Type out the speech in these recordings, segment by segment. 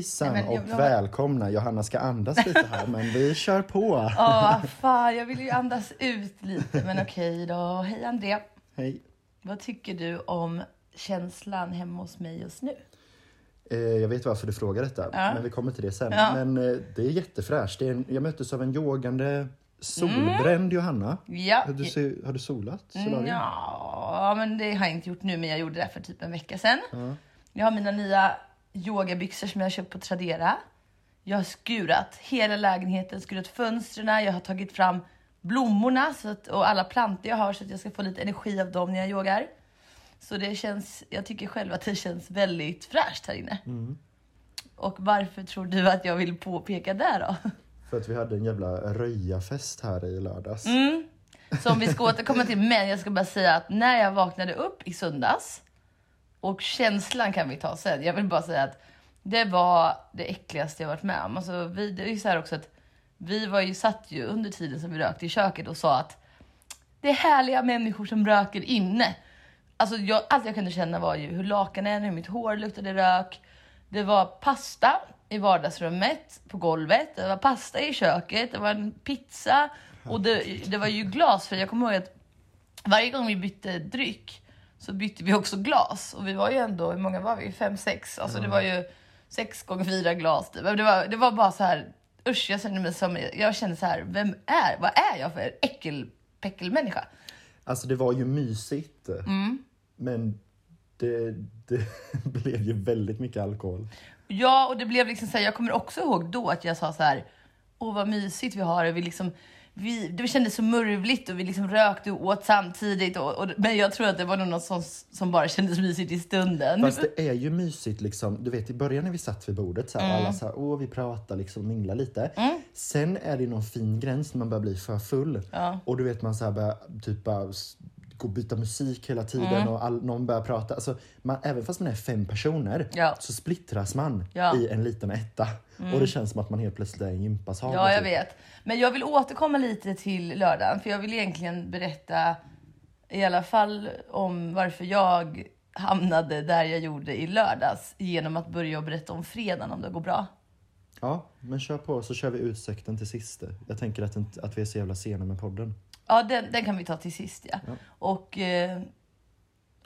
Hejsan Nej, men jag- och jag- välkomna. Johanna ska andas lite här men vi kör på. Ja, fan, jag vill ju andas ut lite, men okej då. Hej André, Hej. vad tycker du om känslan hemma hos mig just nu? Eh, jag vet varför du frågar detta, Ja. men vi kommer till det sen. Ja. Men eh, det är jättefräscht. Det är en, jag möttes av en yogande solbränd Johanna. Ja, Har du, har du solat? solarium? Mm, ja, men det har jag inte gjort nu, men jag gjorde det för typ en vecka sedan. Ja. Jag har mina nya yogabyxor som jag har köpt på Tradera. Jag har skurat hela lägenheten, skurat fönstren, jag har tagit fram blommorna så att, och alla plantor jag har så att jag ska få lite energi av dem när jag yogar. Så det känns, jag tycker själv att det känns väldigt fräscht här inne. Och varför tror du att jag vill påpeka det då? För att vi hade en jävla röjafest här i lördags. Mm. Som vi ska återkomma till, men jag ska bara säga att när jag vaknade upp i söndags och känslan kan vi ta sen. Jag vill bara säga att det var det äckligaste jag varit med om. Alltså, vi, det är ju så här också att vi var ju satt ju under tiden som vi rökte i köket och sa att det är härliga människor som röker inne. Alltså jag, allt jag kunde känna var ju hur lakanen, hur mitt hår luktade rök. Det var pasta i vardagsrummet på golvet. Det var pasta i köket. Det var en pizza och det, det var ju glas. För jag kommer ihåg att varje gång vi bytte dryck så bytte vi också glas. Och vi var ju ändå, hur många var vi? Fem, sex. Alltså det var ju sex gånger fyra glas. typ. Det var, det var bara så här, usch jag kände mig som, jag kände så här, vem är, vad är jag för äckelpäckelmänniska? Alltså det var ju mysigt. Mm. Men det, det blev ju väldigt mycket alkohol. Ja, och det blev liksom så här, jag kommer också ihåg då att jag sa så här, åh vad mysigt vi har det. Vi liksom, vi, det kändes så murvligt och vi liksom rökte och åt samtidigt. Och, och, men jag tror att det var något som, som bara kändes mysigt i stunden. Fast det är ju mysigt liksom. Du vet i början när vi satt vid bordet så här, Mm. alla så här, åh vi pratar liksom, minglar lite. Sen är det någon fin gräns när man börjar bli för full. Ja. Och du vet man så här börjar typ bara och byta musik hela tiden Mm. och all, någon börjar prata. Alltså, man, även fast man är fem personer Ja. så splittras man Ja. Mm. i en liten etta. Och det känns som att man helt plötsligt är en gympasal. Ja, jag typ. vet. Men jag vill återkomma lite till lördagen, för jag vill egentligen berätta i alla fall om varför jag hamnade där jag gjorde i lördags genom att börja berätta om fredagen om det går bra. Ja, men kör på så kör vi utsikten till sist. Jag tänker att, att vi är så jävla sena med podden. Ja, den, den kan vi ta till sist ja. Ja. Och eh,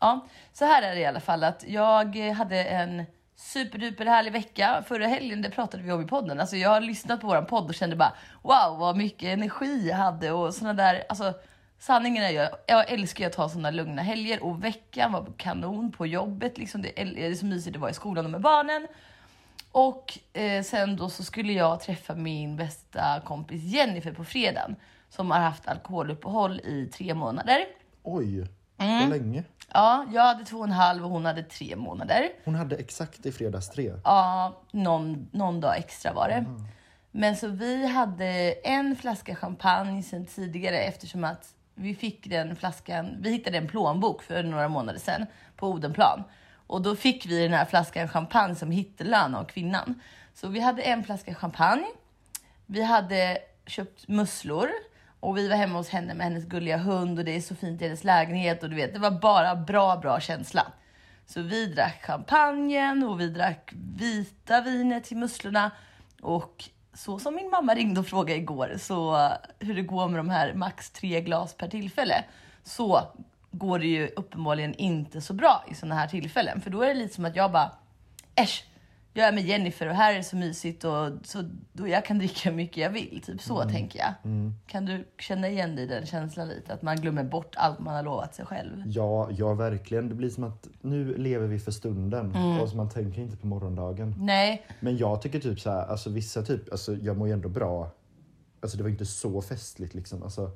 ja, så här är det i alla fall att jag hade en superduper härlig vecka. Förra helgen, det pratade vi om i podden. Alltså jag har lyssnat på våran podd och kände bara wow vad mycket energi jag hade och såna där, alltså sanningen är ju, jag älskar att ha såna lugna helger och veckan var kanon på jobbet liksom. Det det är så mysigt att vara i skolan och med barnen. Och eh, sen då så skulle jag träffa min bästa kompis Jennifer på fredagen som har haft alkoholuppehåll i tre månader. Oj, Mm. så länge. Ja, jag hade två och en halv och hon hade tre månader. Hon hade exakt i fredags tre. Ja, någon, någon dag extra var det. Men så vi hade en flaska champagne sen tidigare eftersom att vi fick den flaskan, vi hittade en plånbok för några månader sedan på Odenplan. Och då fick vi den här flaskan champagne som hittelön av kvinnan. Så vi hade en flaska champagne. Vi hade köpt musslor och vi var hemma hos henne med hennes gulliga hund och det är så fint i hennes lägenhet och du vet, det var bara bra, bra känsla. Så vi drack champagnen och vi drack vita vinet till musslorna och så som min mamma ringde och frågade igår så hur det går med de här max tre glas per tillfälle så går det ju uppenbarligen inte så bra i sådana här tillfällen för då är det lite som att jag bara äsch, jag är med Jennifer och här är det så mysigt och så då jag kan dricka hur mycket jag vill. Typ så tänker jag. Kan du känna igen dig i den känslan lite? Att man glömmer bort allt man har lovat sig själv. Ja, ja, verkligen. Det blir som att nu lever vi för stunden Mm. och så man tänker inte på morgondagen. Nej, Men jag tycker typ så här, alltså vissa typ, alltså jag mår ju ändå bra. Alltså det var inte så festligt liksom. Alltså,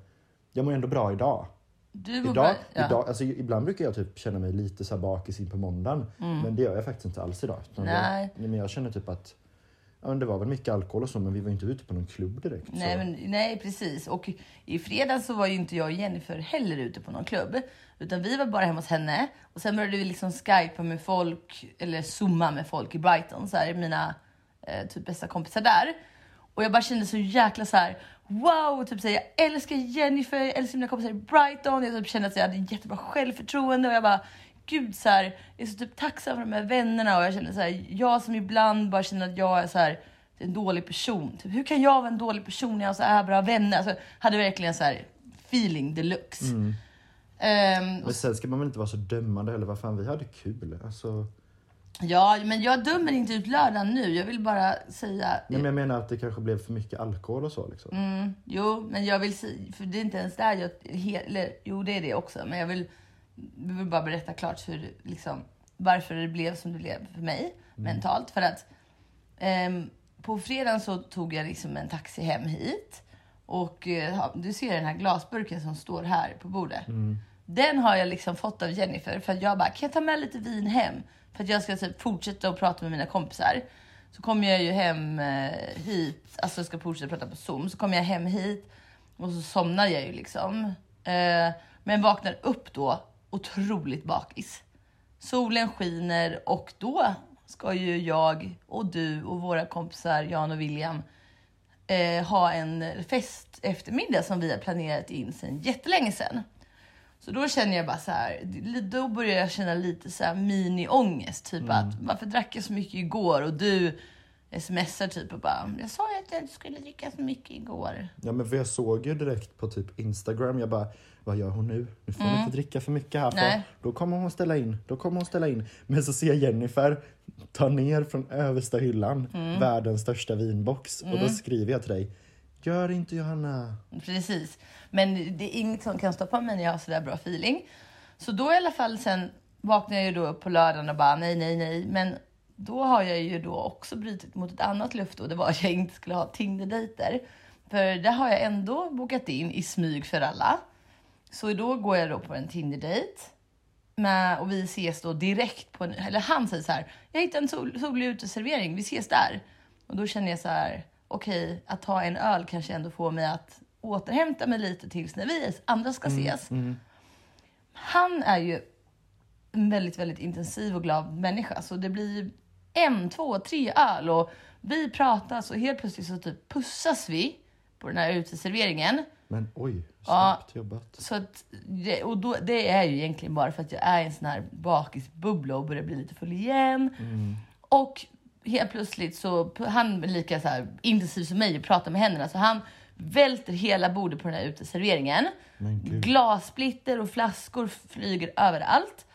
jag mår ändå bra idag. Du Idag, ja. idag alltså, ibland brukar jag typ känna mig lite så här bakis in på måndagen. Men det gör jag faktiskt inte alls idag. Mm. Nej. Jag, men jag känner typ att ja, men det var väl mycket alkohol och så men vi var inte ute på någon klubb direkt. Nej, men, nej, precis. Och i fredags så var ju inte jag och Jennifer heller ute på någon klubb. Utan vi var bara hemma hos henne. Och sen började vi liksom skypa med folk, eller zooma med folk i Brighton. Så här, mina eh, typ bästa kompisar där. Och jag bara kände så jäkla så här. Wow, typ säga jag älskar Jennifer, jag älskar mina kompisar i Brighton. Jag typ kände att jag hade jättebra självförtroende och jag bara gud så här, jag är så typ tacksam för de här vännerna och jag känner så här, jag som ibland bara känner att jag är så här, en dålig person. Typ, hur kan jag vara en dålig person när jag har så här bra vänner? Alltså, hade verkligen så här feeling deluxe. Mm. Ehm, Men sen ska man väl inte vara så dömande heller. Vad fan, vi hade kul. Alltså, ja, men jag dömer inte ut lördagen nu. Jag vill bara säga... nej, men jag menar att det kanske blev för mycket alkohol och så. Liksom. Mm, jo, men jag vill säga, för det är inte ens där jag, he, eller, jo det är det också, men jag vill, jag vill bara berätta klart hur, liksom, varför det blev som det blev för mig mentalt. För att ehm, på fredagen så tog jag liksom en taxi hem hit och ja, du ser den här glasburken som står här på bordet. Den har jag liksom fått av Jennifer för att jag bara, kan jag ta med lite vin hem? För att jag ska typ fortsätta att prata med mina kompisar. Så kommer jag ju hem eh, hit, alltså jag ska fortsätta prata på zoom, så kommer jag hem hit och så somnar jag ju liksom. Eh, men vaknar upp då otroligt bakis. Solen skiner och då ska ju jag och du och våra kompisar Jan och William eh, ha en fest eftermiddag som vi har planerat in sedan jättelänge sedan. Så då känner jag bara så här, då börjar jag känna lite så här mini-ångest. Typ att varför drack jag så mycket igår och du smsar typ och bara, jag sa ju att jag inte skulle dricka så mycket igår. Ja, men för jag såg ju direkt på typ Instagram, jag bara, vad gör hon nu? Nu får hon inte dricka för mycket här. För Mm. Då kommer hon ställa in, då kommer hon ställa in. Men så ser jag Jennifer ta ner från översta hyllan Mm. världens största vinbox. Och då skriver jag till dig, gör inte Johanna. Precis. Men det är inget som kan stoppa mig när jag har sådär bra feeling. Så då i alla fall sen vaknar jag ju då upp på lördagen och bara nej, nej, nej. Men då har jag ju då också brutit mot ett annat löfte och det var att jag inte skulle ha Tinder-dejter. För det har jag ändå bokat in i smyg för alla. Så då går jag då på en Tinder-dejt. Med, och vi ses då direkt på en, eller han säger så här, jag hittade en sol, solig uteservering, vi ses där. Och då känner jag så här, okej, att ta en öl kanske ändå får mig att återhämta mig lite tills när vi andra ska ses. Han är ju en väldigt, väldigt intensiv och glad människa, så det blir en, två, tre öl och vi pratar och helt plötsligt så typ pussas vi på den här uteserveringen. Men oj, Ja. snabbt jobbat. Så att och då, det är ju egentligen bara för att jag är i en sån här bakisbubbla och börjar bli lite full igen. Och helt plötsligt så, han är lika så här intensiv som mig och pratar med händerna, så han välter hela bordet på den här uteserveringen. Glassplitter och flaskor flyger överallt.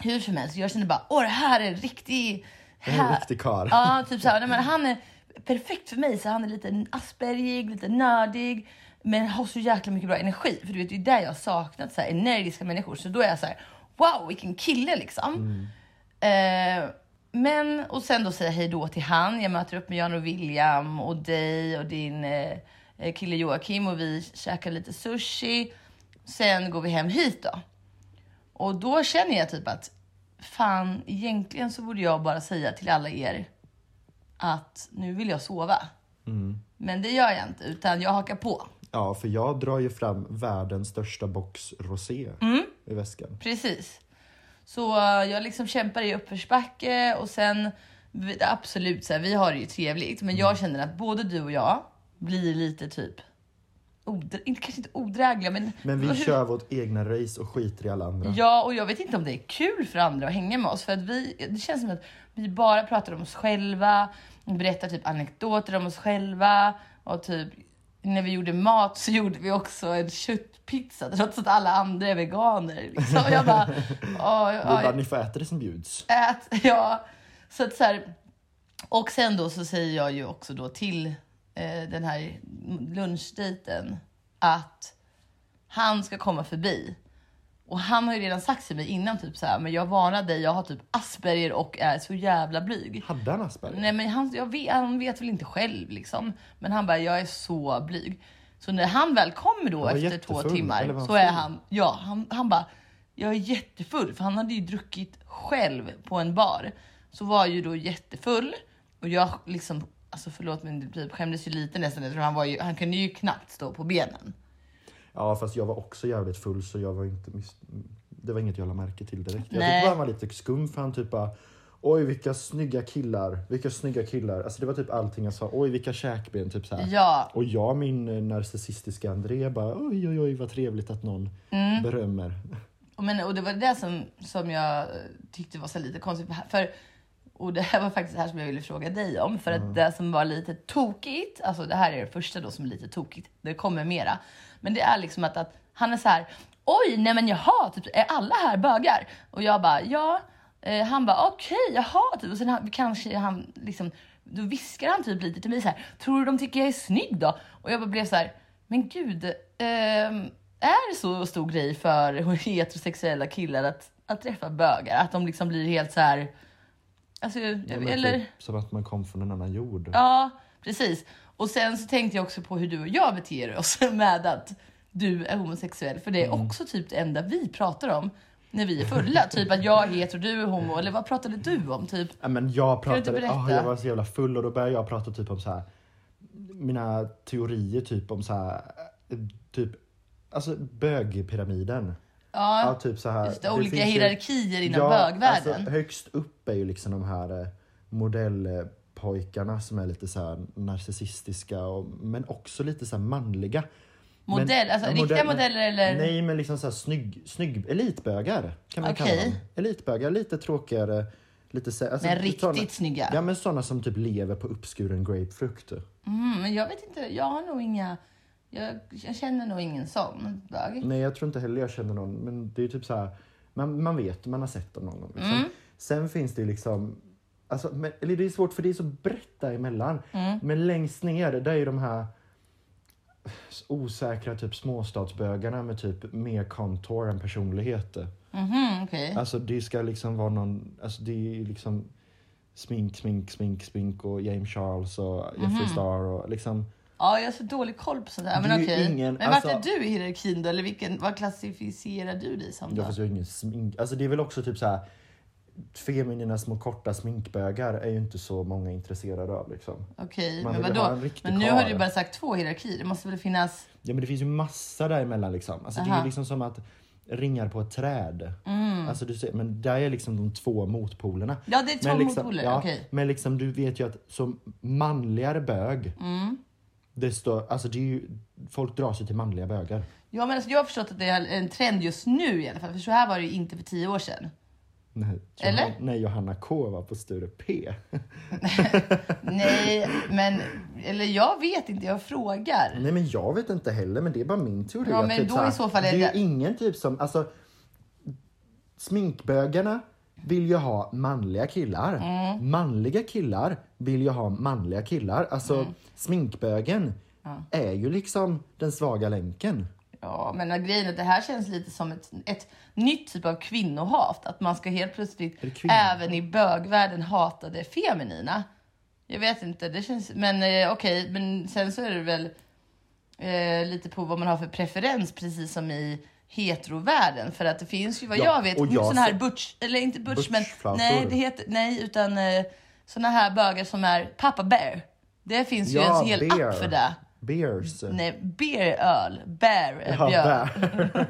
Hur som helst, jag kände bara, åh det här är riktig... Det är en här- riktig karl. Ja, typ så här, nej, men han är perfekt för mig. Så han är lite aspergig, lite nördig, men har så jäkla mycket bra energi. För du vet, det är där jag har saknat så här, energiska människor. Så då är jag så här, wow, vilken kille liksom. Eh, men, och sen då säger jag hej då till han. Jag möter upp med Jan och William och dig och din eh, eh, kille Joakim och vi käkar lite sushi. Sen går vi hem hit då. Och då känner jag typ att fan, egentligen så borde jag bara säga till alla er att nu vill jag sova. Men det gör jag inte, utan jag hakar på. Ja, för jag drar ju fram världens största box rosé Mm. i väskan. Precis. Så eh, jag liksom kämpar i uppförsbacke och sen absolut så här, vi har det ju trevligt, men jag känner att både du och jag blir lite typ odra, inte, kanske inte odrägliga, men, Men vi hur- kör vårt egna race och skiter i alla andra. Ja, och jag vet inte om det är kul för andra att hänga med oss. För att vi, det känns som att vi bara pratar om oss själva, berättar typ anekdoter om oss själva. Och typ när vi gjorde mat så gjorde vi också en köttpizza trots att alla andra är veganer. Liksom. Jag bara, "Åh, Vi ja, bara, ni får äta det som bjuds. ät. Ja, så att så här, och sen då så säger jag ju också då till eh, den här lunchdejten att han ska komma förbi. Och han har ju redan sagt till mig innan typ så här, men jag varnar dig, jag har typ Asperger och är så jävla blyg. Hade han Asperger? Nej men han, jag vet, han vet väl inte själv liksom. Men han bara, jag är så blyg. Så när han väl kommer då efter två timmar så är han, ja han, han bara, jag är jättefull. För han hade ju druckit själv på en bar. Så var ju då jättefull. Och jag liksom, alltså förlåt men typ skämdes ju lite nästan han var ju, han kunde ju knappt stå på benen. Ja, fast jag var också jävligt full så jag var inte Det var inget jag la märke till direkt. Jag Nej. tyckte bara han var lite skum för han typ bara Oj vilka snygga killar, vilka snygga killar. Alltså det var typ allting jag sa. Oj vilka käkben, typ så här. Ja, Och jag, min eh, narcissistiska André, bara oj oj oj vad trevligt att någon Mm. berömmer. Men, och det var det som, som jag eh, tyckte var så lite konstigt. För, och det här var faktiskt det här som jag ville fråga dig om. För att det som var lite tokigt, alltså det här är det första då som är lite tokigt, det kommer mera. Men det är liksom att, att han är så här, oj, nej men jaha, typ, är alla här bögar? Och jag bara, ja. Eh, han bara, okej, jaha, typ. Och sen han, kanske han liksom, då viskar han typ lite till mig så här, tror du de tycker jag är snygg då? Och jag bara blev så här, men gud, ehm, är det så stor grej för heterosexuella killar att, att träffa bögar? Att de liksom blir helt så här, alltså, Ja, men eller? Typ, som att man kom från en annan jord. Ja, precis. Och sen så tänkte jag också på hur du och jag beter oss med att du är homosexuell. För det är Mm. också typ det enda vi pratar om när vi är fulla. typ att jag är hetero, du är homo. Eller vad pratade du om? Typ? Ja, men jag Kan du inte pratade, berätta? ah, jag var så jävla full och då började jag prata typ om så här mina teorier typ om så här typ alltså bögpyramiden. Ja, Ja, typ så här. just det, det olika finns ju- hierarkier inom bögvärlden. Alltså, högst upp är ju liksom de här eh, modellpojkarna som är lite så här narcissistiska och, men också lite så manliga. Modell, alltså ja, riktiga modell- modeller eller? Nej men liksom så här snygg, snygg elitbögar kan man Okej. kalla dem. Elitbögar, lite tråkigare. Lite, sä- alltså, Men såna- riktigt snygga? Ja men sådana som typ lever på uppskuren grapefrukt. Mm, men jag vet inte, jag har nog inga... Jag, jag känner nog ingen sån bög. Nej jag tror inte heller jag känner någon men det är typ så här man, man vet, man har sett dem någon gång. Liksom. Mm. Sen finns det ju liksom Alltså, men, eller det är svårt för det är så brett däremellan. Mm. Men längst ner, där är ju de här osäkra typ småstadsbögarna med typ mer contour än personlighet. Mhm, okej. Alltså det ska liksom vara någon, alltså det är liksom smink, smink, smink, smink och James Charles och. Jeffree Star och liksom Ja, jag har så dålig koll på sånt. Det Men okej. ingen- men vart alltså- är du i hierarkin då? Eller vilken, vad klassificerar du dig som då? jag har ingen smink. Alltså det är väl också typ så här. Feminina små korta sminkbögar är ju inte så många intresserade av liksom. Okej, Man men vadå? Men nu karl. har du bara sagt två hierarkier. Det måste väl finnas... Ja men det finns ju massa däremellan liksom. Alltså det är liksom som att ringar på ett träd. Mm. Alltså du ser, men där är liksom de två motpolerna. Ja, det är två Men liksom, motpoler. ja, Okej. Men liksom du vet ju att som manligare bög, Mm. Desto, alltså det är ju, folk drar sig till manliga bögar. Ja, men alltså, jag har förstått att det är en trend just nu i alla fall. För så här var det ju inte för tio år sedan. Nej, Eller? Johan, nej, Johanna K var på Sture P. Nej, men... Eller jag vet inte, jag frågar. Nej men jag vet inte heller men det är bara min teori. Ja, men typ då så här, i så fall är det är det- ju ingen typ som, alltså sminkbögarna vill ju ha manliga killar. Mm. Manliga killar vill ju ha manliga killar. Alltså Mm. sminkbögen är ju liksom den svaga länken. Ja, men grejen är att det här känns lite som ett, ett nytt typ av kvinnohat. Att man ska helt plötsligt även i bögvärlden hata det feminina. Jag vet inte, det känns... Men eh, okej, men sen så är det väl eh, lite på vad man har för preferens, precis som i heterovärlden. För att det finns ju vad Ja, jag vet, jag såna här butch, eller inte butch, men Butchflautor. nej, det heter, nej, utan eh, såna här bögar som är pappa bear. Det finns ju en hel beer. app för det. Beers. Nej, beer öl, bear är Ja, björn. bear.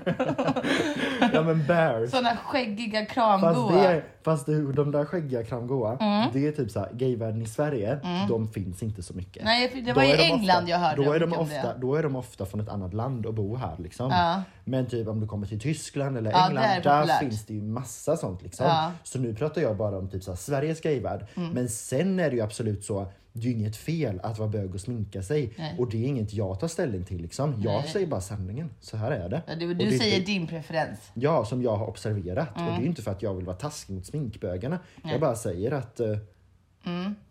ja men bears. Såna skäggiga Fast, kramgoa. det är, fast det, de där skäggiga kramgoa, Mm. det är typ såhär, gayvärlden i Sverige, de finns inte så mycket. Nej, det Då var i är de England ofta, jag hörde då är, de ofta, det. då är de ofta från ett annat land och bor här. Liksom. Ja. Men typ om du kommer till Tyskland eller Ja, England, där populärt. finns det ju massa sånt. Liksom. Ja. Mm. Så nu pratar jag bara om typ såhär, Sveriges gayvärld. Men sen är det ju absolut så, det är ju inget fel att vara bög och sminka sig. Nej. Och det är inget jag tar ställning till. Liksom. Jag Nej. säger bara sanningen. Så här är det. Ja, du du det säger inte- din preferens. Ja, som jag har observerat. Och det Mm. är ju inte för att jag vill vara taskig mot sminkbögarna. Jag bara säger att eh,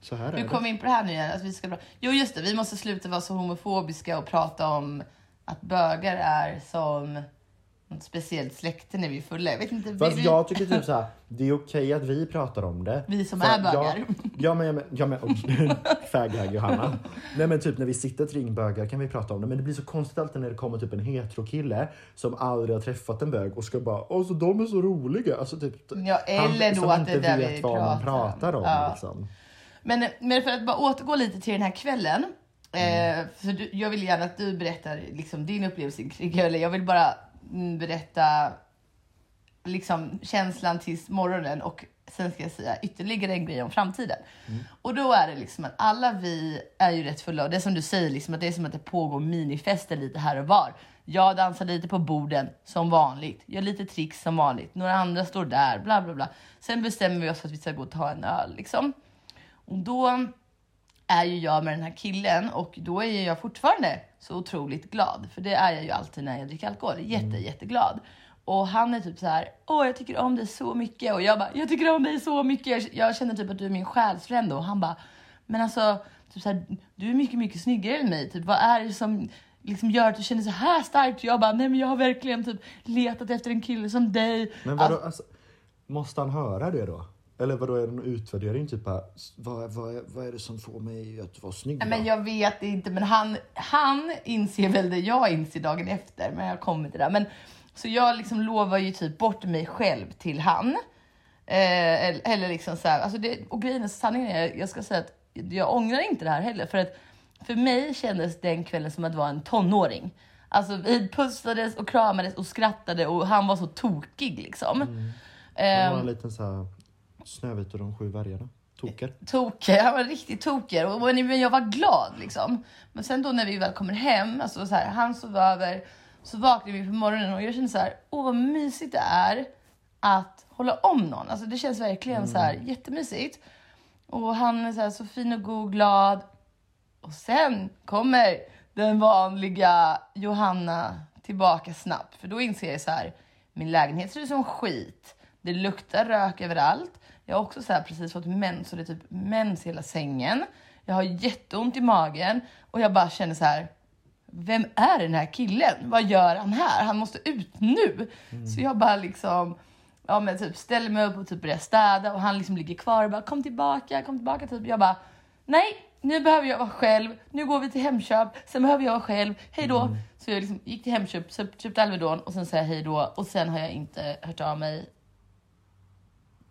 så här är Du det. kom in på det här nu igen. Att vi ska... Jo, just det. Vi måste sluta vara så homofobiska och prata om att bögar är som något speciellt släkte när vi är fulla. Jag vet inte. Fast vi, jag tycker typ såhär, det är okej att vi pratar om det. Vi som För är bögar. Jag, ja men, ja, men, ja, men faghag Johanna. Nej men typ när vi sitter ett ring bögar kan vi prata om det. Men det blir så konstigt alltid när det kommer typ en heterokille som aldrig har träffat en bög och ska bara, alltså de är så roliga. Alltså typ, Ja, eller som då att inte det är det vet vi vad man pratar om. pratar om. Ja. Liksom. Men, men för att bara återgå lite till den här kvällen. Mm. Eh, för du, jag vill gärna att du berättar liksom, din upplevelse kring eller Jag vill bara berätta liksom, känslan tills morgonen och Sen ska jag säga ytterligare en grej om framtiden. Och då är det liksom att alla vi är ju rätt fulla och det är som du säger, liksom, att det är som att det pågår minifester lite här och var. Jag dansar lite på borden som vanligt, gör lite tricks som vanligt. Några andra står där, bla bla bla. Sen bestämmer vi oss för att vi ska gå och ta en öl liksom. Och då är ju jag med den här killen och då är jag fortfarande så otroligt glad. För det är jag ju alltid när jag dricker alkohol. Jätte, Mm. jätteglad. Och han är typ så här, åh jag tycker om dig så mycket. Och jag bara, jag tycker om dig så mycket. Jag, känner typ att du är min själsfrände. Och han bara, men alltså, typ så här, du är mycket, mycket snyggare än mig. Typ, vad är det som liksom gör att du känner så här starkt? Och jag bara, nej men jag har verkligen typ letat efter en kille som dig. Men vadå, alltså, måste han höra det då? Eller vadå, är det någon utvärdering? Typ bara, vad, vad, vad är det som får mig att vara snygg? Då? men jag vet inte, men han, han inser väl det jag inser dagen efter. Men jag kommer till det. Men, så jag liksom lovar ju typ bort mig själv till han. Eh, eller, liksom så här, alltså det, och grejen är, sanningen är, jag ska säga att jag ångrar inte det här heller. För att för mig kändes den kvällen som att vara en tonåring. Alltså vi pussades och kramades och skrattade och han var så tokig liksom. Det Ehm, var en liten så här Snövit och de sju dvärgarna. Toker. tokig, han var riktigt och men jag var glad liksom. Men sen då när vi väl kommer hem, alltså så här, han sov över, så vaknade vi på morgonen och jag kände så här, åh vad mysigt det är att hålla om någon. Alltså det känns verkligen så här jättemysigt. Och han är så, här, så fin och god, glad. Och sen kommer den vanliga Johanna tillbaka snabbt. För då inser jag så här, min lägenhet ser ut som skit. Det luktar rök överallt. Jag har också så här precis fått mens och det är typ mens i hela sängen. Jag har jätteont i magen och jag bara känner så här. Vem är den här killen? Vad gör han här? Han måste ut nu. Så jag bara liksom ja, men typ ställer mig upp och typ börjar städa och han liksom ligger kvar och bara kom tillbaka, kom tillbaka. Typ. Jag bara nej, nu behöver jag vara själv. Nu går vi till Hemköp, sen behöver jag vara själv. Hej då. Så jag liksom gick till Hemköp, köp- köpte Alvedon och sen sa jag hej då och sen har jag inte hört av mig.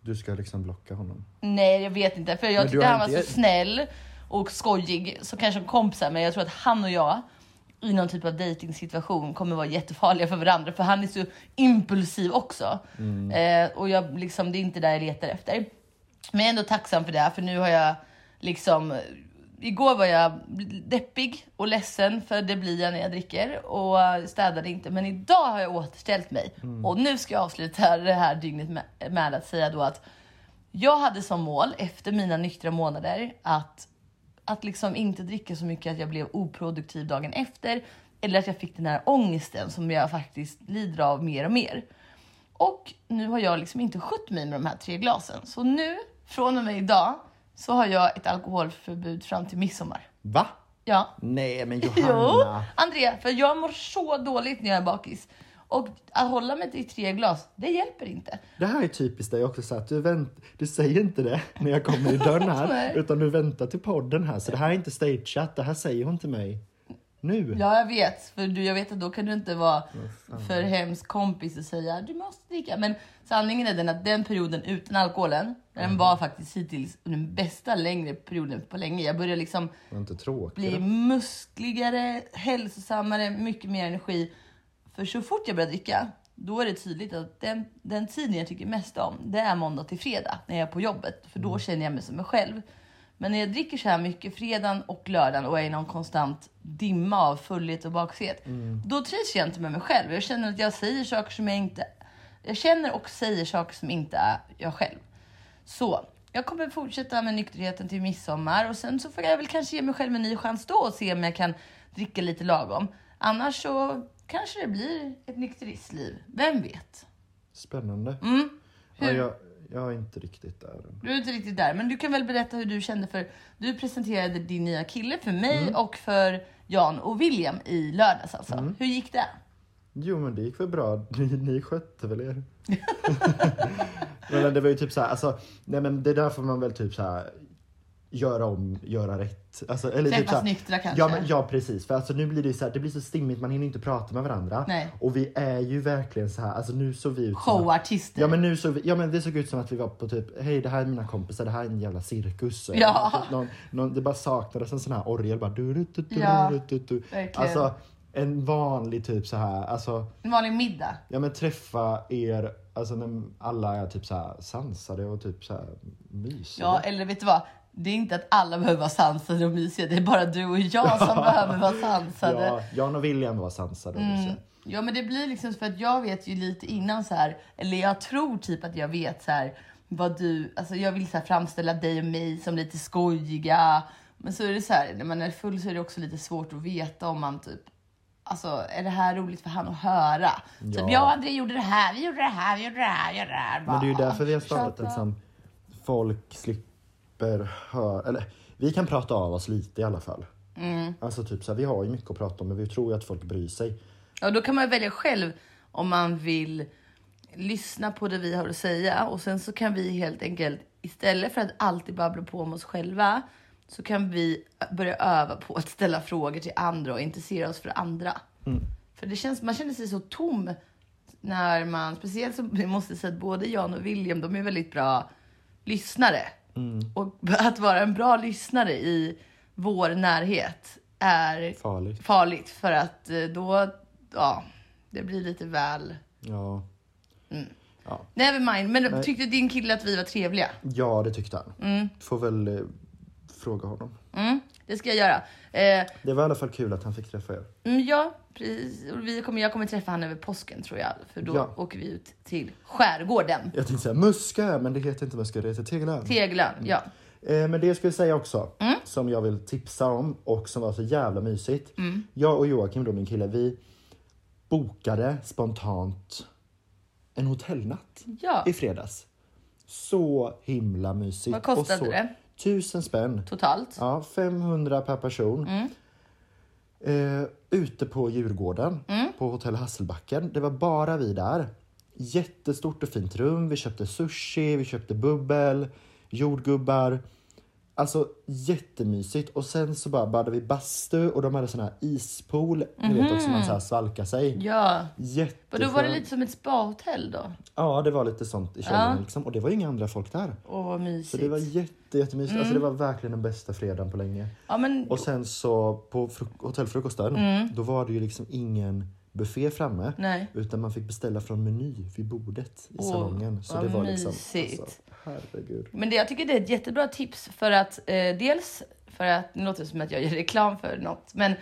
Du ska liksom blocka honom. Nej, jag vet inte. För jag Men tyckte han var inte- så snäll och skojig, så kanske kompisar. Men jag tror att han och jag i någon typ av dejtingsituation kommer vara jättefarliga för varandra. För han är så impulsiv också. Eh, och jag, liksom, det är inte där jag letar efter. Men jag är ändå tacksam för det, för nu har jag liksom... Igår var jag deppig och ledsen, för det blir jag när jag dricker och städade inte. Men idag har jag återställt mig. Och nu ska jag avsluta det här dygnet med, med att säga då att jag hade som mål efter mina nyktra månader att, att liksom inte dricka så mycket att jag blev oproduktiv dagen efter. Eller att jag fick den här ångesten som jag faktiskt lider av mer och mer. Och nu har jag liksom inte skött mig med de här tre glasen. Så nu, från och med idag, så har jag ett alkoholförbud fram till midsommar. Va? Ja. Nej men Jo, Johanna. Andrea, för jag mår så dåligt när jag är bakis. Och att hålla mig till tre glas, det hjälper inte. Det här är typiskt dig också så att du, vänt, du säger inte det när jag kommer i dörren här utan du väntar till podden här. Så det här är inte stageat, det här säger hon till mig nu. Ja, jag vet. För du, jag vet att då kan du inte vara för hemsk kompis och säga du måste dricka. Men sanningen är den att den perioden utan alkoholen, den var faktiskt hittills den bästa längre perioden på länge. Jag började liksom bli muskligare, hälsosammare, mycket mer energi. För så fort jag börjar dricka, då är det tydligt att den, den tiden jag tycker mest om, det är måndag till fredag när jag är på jobbet. För då känner jag mig som mig själv. Men när jag dricker så här mycket fredagen och lördagen och är i någon konstant dimma av fullhet och bakset, då trivs jag inte med mig själv. Jag känner att jag säger saker som jag inte... Jag känner och säger saker som inte är jag själv. Så jag kommer fortsätta med nykterheten till midsommar och sen så får jag väl kanske ge mig själv en ny chans då och se om jag kan dricka lite lagom. Annars så kanske det blir ett nykteristliv. Vem vet? Spännande. Mm. Ja, Hur? jag, jag är inte riktigt där. Du är inte riktigt där, men du kan väl berätta hur du kände för du presenterade din nya kille för mig och för Jan och William i lördags alltså. Hur gick det? Jo men det gick väl bra, ni, ni skötte väl er? men det var ju typ så här, alltså, nej men det där får man väl typ så här göra om, göra rätt. Alltså, eller typ Träffas så här, nyktra kanske? Ja, men, ja precis, för alltså, nu blir det så här, det blir så stimmigt, man hinner inte prata med varandra. Nej. Och vi är ju verkligen så här, alltså nu såg vi ut som Showartister. Ja men nu såg vi, ja men det såg ut som att vi var på typ, hej det här är mina kompisar, det här är en jävla cirkus. Ja. Typ någon, någon, det bara saknades en sån här orgel bara du, du, du, du, Ja, du, du. Alltså en vanlig typ så här, alltså, En vanlig middag. ja men träffa er, alltså när alla är typ så här sansade och typ så här mysiga. Ja, eller vet du vad? Det är inte att alla behöver vara sansade och mysiga. Det är bara du och jag som behöver vara sansade. ja, Jan och William var sansade och mysiga. Ja, men det blir liksom för att jag vet ju lite innan så här, eller jag tror typ att jag vet så här vad du, alltså jag vill så här framställa dig och mig som lite skojiga. Men så är det så här, när man är full så är det också lite svårt att veta om man typ, alltså är det här roligt för han att höra? Typ Ja. jag och André gjorde det här, vi gjorde det här, vi gjorde det här, vi gjorde det här. Men det är ju Bara, därför vi har startat liksom, folk slipper höra, eller vi kan prata av oss lite i alla fall. Mm. Alltså typ så här, vi har ju mycket att prata om men vi tror ju att folk bryr sig. Ja, då kan man välja själv om man vill lyssna på det vi har att säga och sen så kan vi helt enkelt istället för att alltid babbla på om oss själva så kan vi börja öva på att ställa frågor till andra och intressera oss för andra. För det känns, man känner sig så tom när man, speciellt vi måste säga att både Jan och William, de är väldigt bra lyssnare. Och att vara en bra lyssnare i vår närhet är Farligt. farligt för att eh, då, ja, det blir lite väl... Ja. Ja. Never mind, men Nej. tyckte din kille att vi var trevliga? ja, det tyckte han. Får väl eh, fråga honom. Mm, det ska jag göra. Eh, Det var i alla fall kul att han fick träffa er. mm, ja, precis. Vi kommer, jag kommer träffa han över påsken tror jag, för då Ja. åker vi ut till skärgården. Jag tänkte säga Muskö, men det heter inte Muskö, det heter Tegelön. Tegelön, ja. Eh, men det jag skulle säga också, som jag vill tipsa om och som var så jävla mysigt. Jag och Joakim, då min kille, vi bokade spontant en hotellnatt Ja, i fredags. Så himla mysigt. Vad kostade så, det? Tusen spänn. totalt. Ja, 500 per person. Eh, ute på Djurgården, på hotell Hasselbacken. Det var bara vi där. Jättestort och fint rum. Vi köpte sushi, vi köpte bubbel, jordgubbar. Alltså jättemysigt. Och sen så bara badade vi bastu och de hade sån här ispool. Ni vet också man så här svalkar sig. Ja. Och Jätteskönt. då var det lite som ett spahotell då? Ja, det var lite sånt i källaren Ja. liksom. Och det var inga andra folk där. Åh, vad Så mysigt. det var jätte, jättemysigt. Alltså det var verkligen den bästa fredagen på länge. Ja, men Och sen så på fruk- hotellfrukosten, då var det ju liksom ingen buffé framme. Mm. nej. Utan man fick beställa från meny vid bordet i Åh, salongen. Så det var liksom, mysigt. alltså, herregud. Men det, jag tycker det är ett jättebra tips för att eh, dels för att, nu låter det som att jag gör reklam för något, men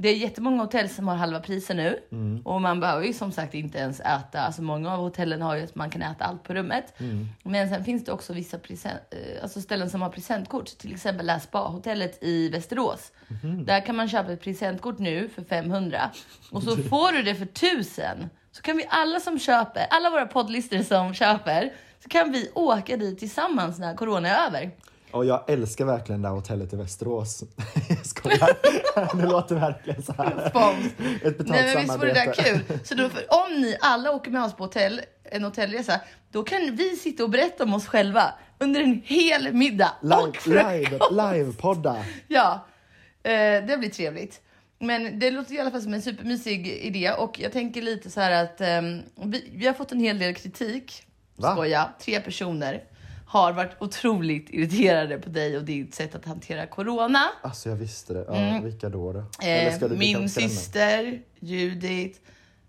det är jättemånga hotell som har halva priser nu Mm. och man behöver ju som sagt inte ens äta, alltså många av hotellen har ju att man kan äta allt på rummet. Mm. Men sen finns det också vissa present, eh, alltså ställen som har presentkort, till exempel det här spa-hotellet i Västerås. Mhm. Där kan man köpa ett presentkort nu för 500 och så får du det för 1000. Så kan vi alla som köper, alla våra poddlister som köper, så kan vi åka dit tillsammans när corona är över. Och jag älskar verkligen det här hotellet i Västerås. jag skojar. det låter verkligen så här. Spons. Ett betalt Nej men visst vore det där kul? Så då, för, om ni alla åker med oss på hotell, en hotellresa, då kan vi sitta och berätta om oss själva under en hel middag. och Live, live, livepodda. Ja, eh, det blir trevligt. Men det låter i alla fall som en supermysig idé och jag tänker lite så här att ehm, vi, vi har fått en hel del kritik. Va? Skoja, tre personer har varit otroligt irriterade på dig och ditt sätt att hantera corona. Alltså jag visste det. Ja, Vilka då? då? Mm. Eh, min syster Judith,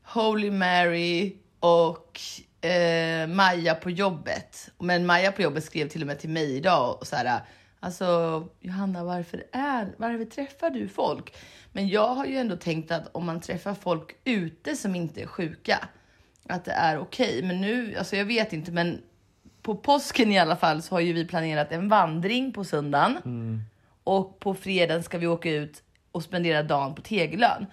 Holy Mary och eh, Maja på jobbet. Men Maja på jobbet skrev till och med till mig idag och så här, alltså Johanna varför är, varför träffar du folk? Men jag har ju ändå tänkt att om man träffar folk ute som inte är sjuka, att det är okej. Men nu, alltså jag vet inte, men på påsken i alla fall så har ju vi planerat en vandring på söndagen. Och på fredagen ska vi åka ut och spendera dagen på Tegelön.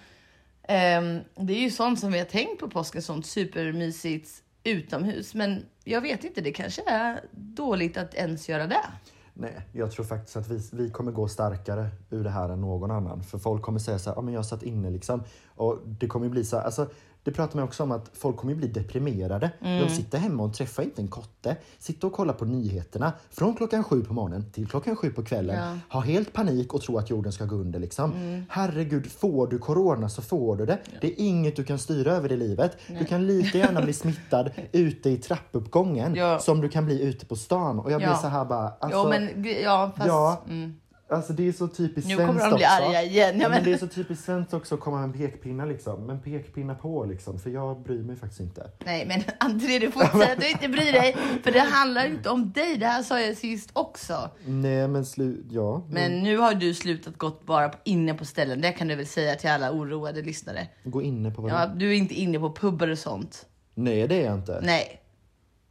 Ehm, det är ju sånt som vi har tänkt på påsken, sånt supermysigt utomhus. Men jag vet inte, det kanske är dåligt att ens göra det. Nej, jag tror faktiskt att vi, vi kommer gå starkare ur det här än någon annan. För folk kommer säga så här, ja men jag satt inne liksom. Och det kommer ju bli så här, alltså det pratar man också om att folk kommer bli deprimerade. De sitter hemma och träffar inte en kotte. Sitter och kollar på nyheterna från klockan sju på morgonen till klockan sju på kvällen. Ja. Har helt panik och tror att jorden ska gå under liksom. Herregud, får du corona så får du det. Det är inget du kan styra över i livet. Du kan lika gärna bli smittad ute i trappuppgången Ja. som du kan bli ute på stan. Och jag blir Ja. så här bara, alltså, jo, men ja, fast... ja. Mm, Alltså det är så typiskt Nu svenskt kommer de bli också. arga igen. Ja, men det är så typiskt svenskt också att komma med en pekpinne liksom. Men pekpinna på liksom, för jag bryr mig faktiskt inte. Nej, men André, du får inte säga att du inte bryr dig. För det handlar inte om dig. Det här sa jag sist också. Nej men slut, ja. Men nu har du slutat gått bara på- inne på ställen. Det kan du väl säga till alla oroade lyssnare. Gå inne på vad Ja, du är inte inne på pubbar och sånt. Nej det är jag inte. Nej.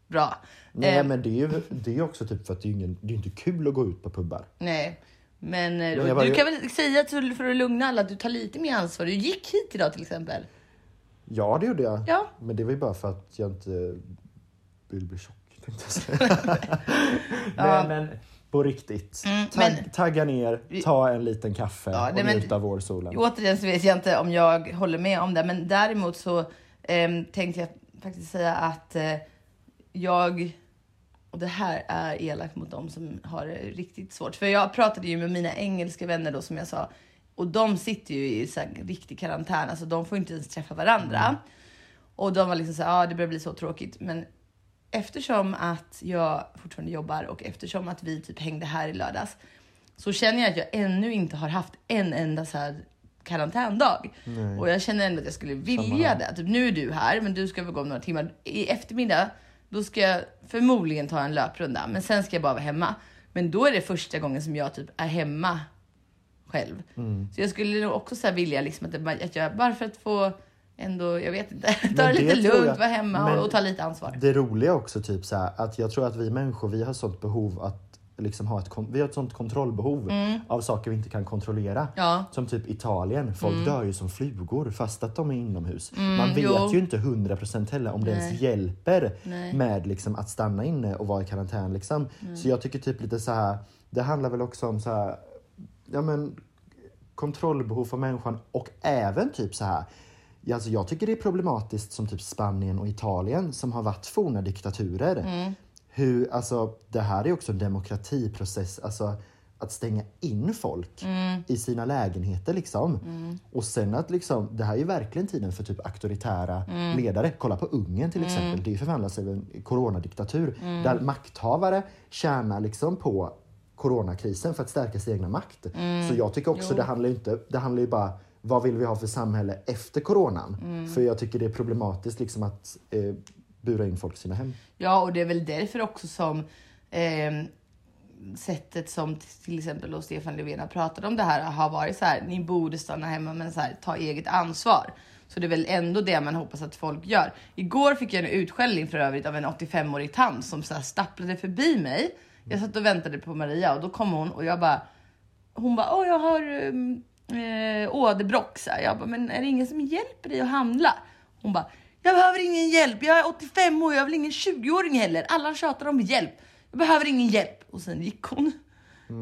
Bra. Nej Eh, men det är ju det är också typ för att det är, ingen, det är inte kul att gå ut på pubbar. Nej. Men eh, jag var du ju- kan väl säga till, för att lugna alla att du tar lite mer ansvar. Du gick hit idag till exempel. Ja det gjorde jag. Ja. Men det var ju bara för att jag inte vill bli tjock tänkte jag säga. Nej men på riktigt. Mm, men- Tagga ner, ta en liten kaffe Ja, och men- njuta av vårsolen. Återigen så vet jag inte om jag håller med om det, men däremot så ehm, tänkte jag faktiskt säga att eh, jag, och det här är elakt mot dem som har det riktigt svårt, för jag pratade ju med mina engelska vänner då som jag sa, och de sitter ju i så riktig karantän, alltså de får inte ens träffa varandra. Och de var liksom så ja det börjar bli så tråkigt, men eftersom att jag fortfarande jobbar och eftersom att vi typ hängde här i lördags så känner jag att jag ännu inte har haft en enda så här karantändag. Nej. Och jag känner ändå att jag skulle vilja här. det. Typ, nu är du här, men du ska väl gå om några timmar. I eftermiddag, då ska jag förmodligen ta en löprunda, men sen ska jag bara vara hemma. Men då är det första gången som jag typ är hemma själv. Mm. Så jag skulle nog också så vilja liksom att, att jag, bara för att få ändå, jag vet inte, ta det lite lugnt, vara hemma och, och ta lite ansvar. Det roliga också typ så här, att jag tror att vi människor vi har sånt behov att liksom ha ett, vi har ett sånt kontrollbehov av saker vi inte kan kontrollera. Mm. Ja. Mm. Som typ Italien, folk dör ju som flugor fast att de är inomhus. Man vet jo. ju inte 100% heller om det ens Nej. hjälper Nej. med liksom att stanna inne och vara i karantän. Liksom. Så jag tycker typ lite så här, det handlar väl också om så här, ja men kontrollbehov för människan och även typ så här Alltså jag tycker det är problematiskt som typ Spanien och Italien som har varit forna diktaturer. Hur, alltså, det här är också en demokratiprocess, alltså att stänga in folk i sina lägenheter liksom. Och sen att liksom, det här är ju verkligen tiden för typ auktoritära ledare. Kolla på Ungern till exempel, det förvandlas till en coronadiktatur där makthavare tjänar liksom på coronakrisen för att stärka sin egna makt. Så jag tycker också det handlar ju inte, det handlar ju bara vad vill vi ha för samhälle efter coronan? För jag tycker det är problematiskt liksom att eh, bura in folk i sina hem. Ja, och det är väl därför också som eh, sättet som till exempel då Stefan Löfven har pratat om det här har varit så här, ni borde stanna hemma men så här, ta eget ansvar. Så det är väl ändå det man hoppas att folk gör. Igår fick jag en utskällning för övrigt av en 85-årig tant som så här stapplade förbi mig. Jag satt och väntade på Maria och då kom hon och jag bara, hon bara, åh jag har ehm, eh, åderbråck. Jag bara, men är det ingen som hjälper dig att handla? Hon bara, jag behöver ingen hjälp. Jag är 85 år, jag är väl ingen 20-åring heller. Alla tjatar om hjälp. Jag behöver ingen hjälp. Och sen gick hon.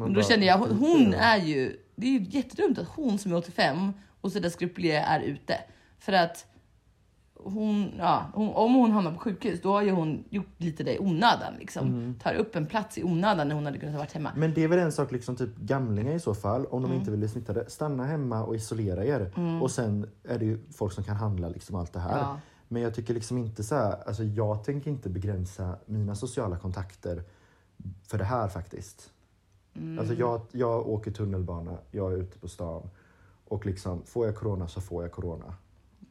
Och då kände jag, hon, hon är ju, det är ju jättedumt att hon som är 85 och sådär skruplig är ute. För att hon, ja, hon, om hon hamnar på sjukhus, då har ju hon gjort lite det i onödan. Liksom. Mm. Tar upp en plats i onödan när hon hade kunnat vara hemma. Men det är väl en sak, liksom typ gamlingar i så fall, om de inte vill bli smittade, stanna hemma och isolera er. Och sen är det ju folk som kan handla liksom allt det här. Ja. Men jag tycker liksom inte så här, alltså jag tänker inte begränsa mina sociala kontakter för det här faktiskt. Alltså jag, jag åker tunnelbana, jag är ute på stan och liksom får jag corona så får jag corona.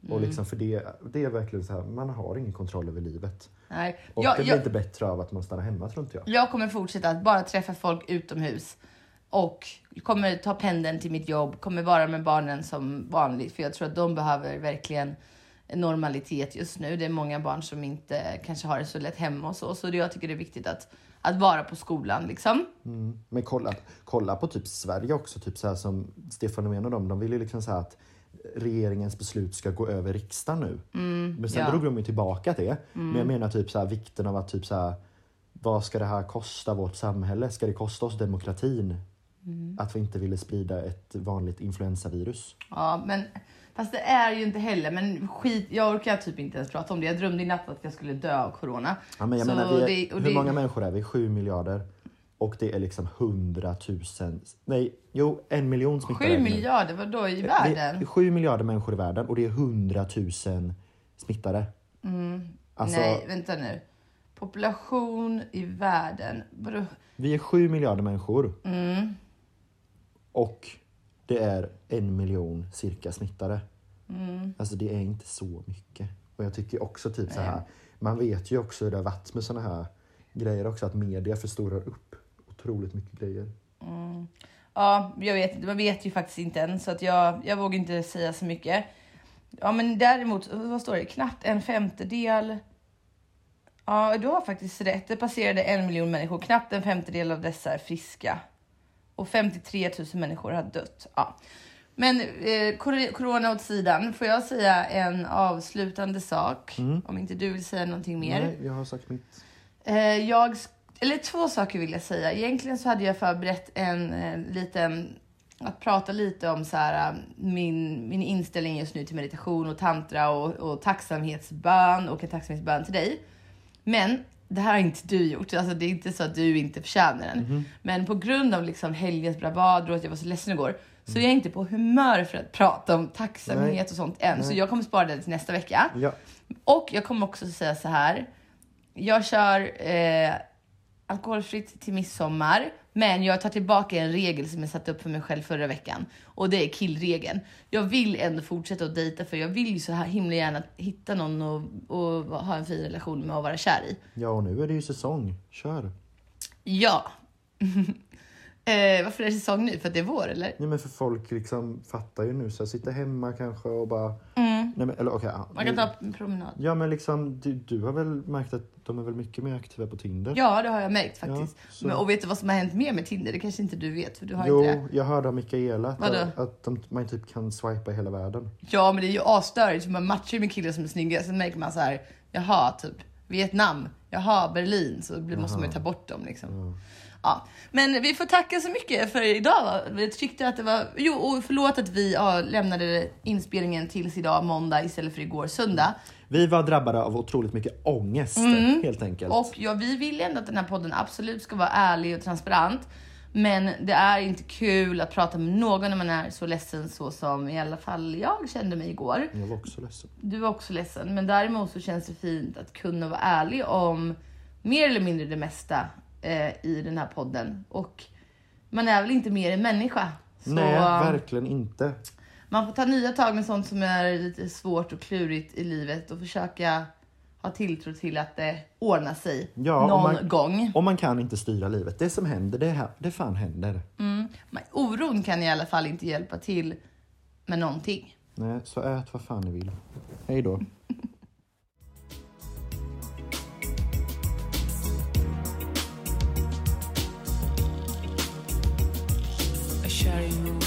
Och liksom för det, det är verkligen så här, man har ingen kontroll över livet. Nej. Och Jag, det blir jag, inte bättre av att man stannar hemma tror inte jag. jag kommer fortsätta att bara träffa folk utomhus. Och kommer ta pendeln till mitt jobb, kommer vara med barnen som vanligt. För jag tror att de behöver verkligen normalitet just nu. Det är många barn som inte kanske har det så lätt hemma och så. Så jag tycker det är viktigt att, att vara på skolan liksom. Mm. Men kolla, kolla på typ Sverige också, typ så här som Stefan Löfven och dem, de vill ju liksom säga att regeringens beslut ska gå över riksdagen nu. Men sen ja. drog de ju tillbaka det. Men jag menar typ så här, vikten av att typ så här, vad ska det här kosta vårt samhälle? Ska det kosta oss demokratin? Att vi inte ville sprida ett vanligt influensavirus. Ja, men fast det är ju inte heller. Men skit, jag orkar typ inte ens prata om det. Jag drömde i natt att jag skulle dö av corona. Ja, men jag Så menar, vi är, det- hur det- många människor är vi? Sju miljarder. Och det är liksom hundratusen, nej, jo, en miljon smittade. Sju miljarder, vadå i världen? sju miljarder människor i världen och det är hundratusen smittade. Alltså, Nej, vänta nu. Population i världen. Vadå? vi är sju miljarder människor. Och det är en miljon cirka smittade. Mm. Alltså det är inte så mycket. Och jag tycker också typ så här. Man vet ju också hur det har varit med såna här grejer också. Att media förstorar upp otroligt mycket grejer. Ja, jag vet. Man vet ju faktiskt inte än så att jag, jag vågar inte säga så mycket. Ja, men däremot, vad står det? Knappt en femtedel. Ja, du har faktiskt rätt. Det passerade en miljon människor. Knappt en femtedel av dessa är friska. Och 53 000 människor har dött. Ja. Men eh, corona åt sidan, får jag säga en avslutande sak? Om inte du vill säga någonting mer. Nej, jag har sagt mitt. Eh, jag, eller två saker vill jag säga. Egentligen så hade jag förberett en eh, liten, att prata lite om så här, eh, min, min inställning just nu till meditation och tantra och, och tacksamhetsbön och en tacksamhetsbön till dig. Men det här har inte du gjort. Alltså, det är inte så att du inte förtjänar den. Men på grund av liksom helgens bravader och att jag var så ledsen igår så är jag inte på humör för att prata om tacksamhet Nej. och sånt än. Så Nej. jag kommer spara det till nästa vecka. Ja. Och jag kommer också säga så här. Jag kör eh, alkoholfritt till midsommar, men jag tar tillbaka en regel som jag satte upp för mig själv förra veckan och det är killregeln. Jag vill ändå fortsätta att dejta för jag vill ju så här himla gärna hitta någon och, och ha en fin relation med och vara kär i. ja, och nu är det ju säsong. Kör. Ja. eh, varför är det säsong nu? För att det är vår eller? Nej, men för folk liksom fattar ju nu. Så sitter hemma kanske och bara... Nej, men, eller ja. Man kan ta en promenad. Ja, men liksom du, du har väl märkt att de är väl mycket mer aktiva på Tinder? Ja, det har jag märkt faktiskt. Ja, Men, och vet du vad som har hänt mer med Tinder? Det kanske inte du vet, för du har Jo, inte det. jag hörde av Mikaela att, Vadå? att de, man typ kan swipa i hela världen. Ja, men det är ju asstörigt för man matchar ju med killar som är snygga. Sen märker man så här, jaha, typ Vietnam, jaha, Berlin, så blir- måste man ju ta bort dem liksom. Ja, men vi får tacka så mycket för idag. Vi tyckte att det var, jo, och förlåt att vi ja, lämnade inspelningen tills idag måndag istället för igår söndag. Vi var drabbade av otroligt mycket ångest helt enkelt. Mm. Och ja, vi vill ändå att den här podden absolut ska vara ärlig och transparent. Men det är inte kul att prata med någon när man är så ledsen så som i alla fall jag kände mig igår. Jag var också ledsen. Du var också ledsen, men däremot så känns det fint att kunna vara ärlig om mer eller mindre det mesta eh, i den här podden. Och man är väl inte mer än människa. Så Nej, verkligen inte. man får ta nya tag med sånt som är lite svårt och klurigt i livet och försöka ha tilltro till att det ordnar sig Ja, och någon man- gång. Och man kan inte styra livet. Det som händer, det, här, det fan händer. Men oron kan i alla fall inte hjälpa till med någonting. Nej, så ät vad fan ni vill. Hej då. sharing.